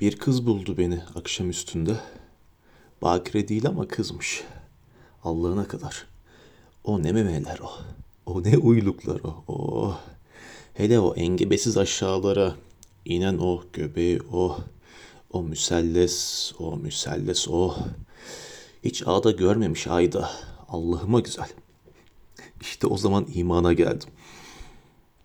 Bir kız buldu beni akşam üstünde. Bakire değil ama kızmış. Allah'ına kadar. O ne memeler o. O ne uyluklar o. O. Hele o engebesiz aşağılara inen o göbeği o. O müselles, o müselles o. Hiç ağda görmemiş ayda. Allah'ıma güzel. İşte o zaman imana geldim.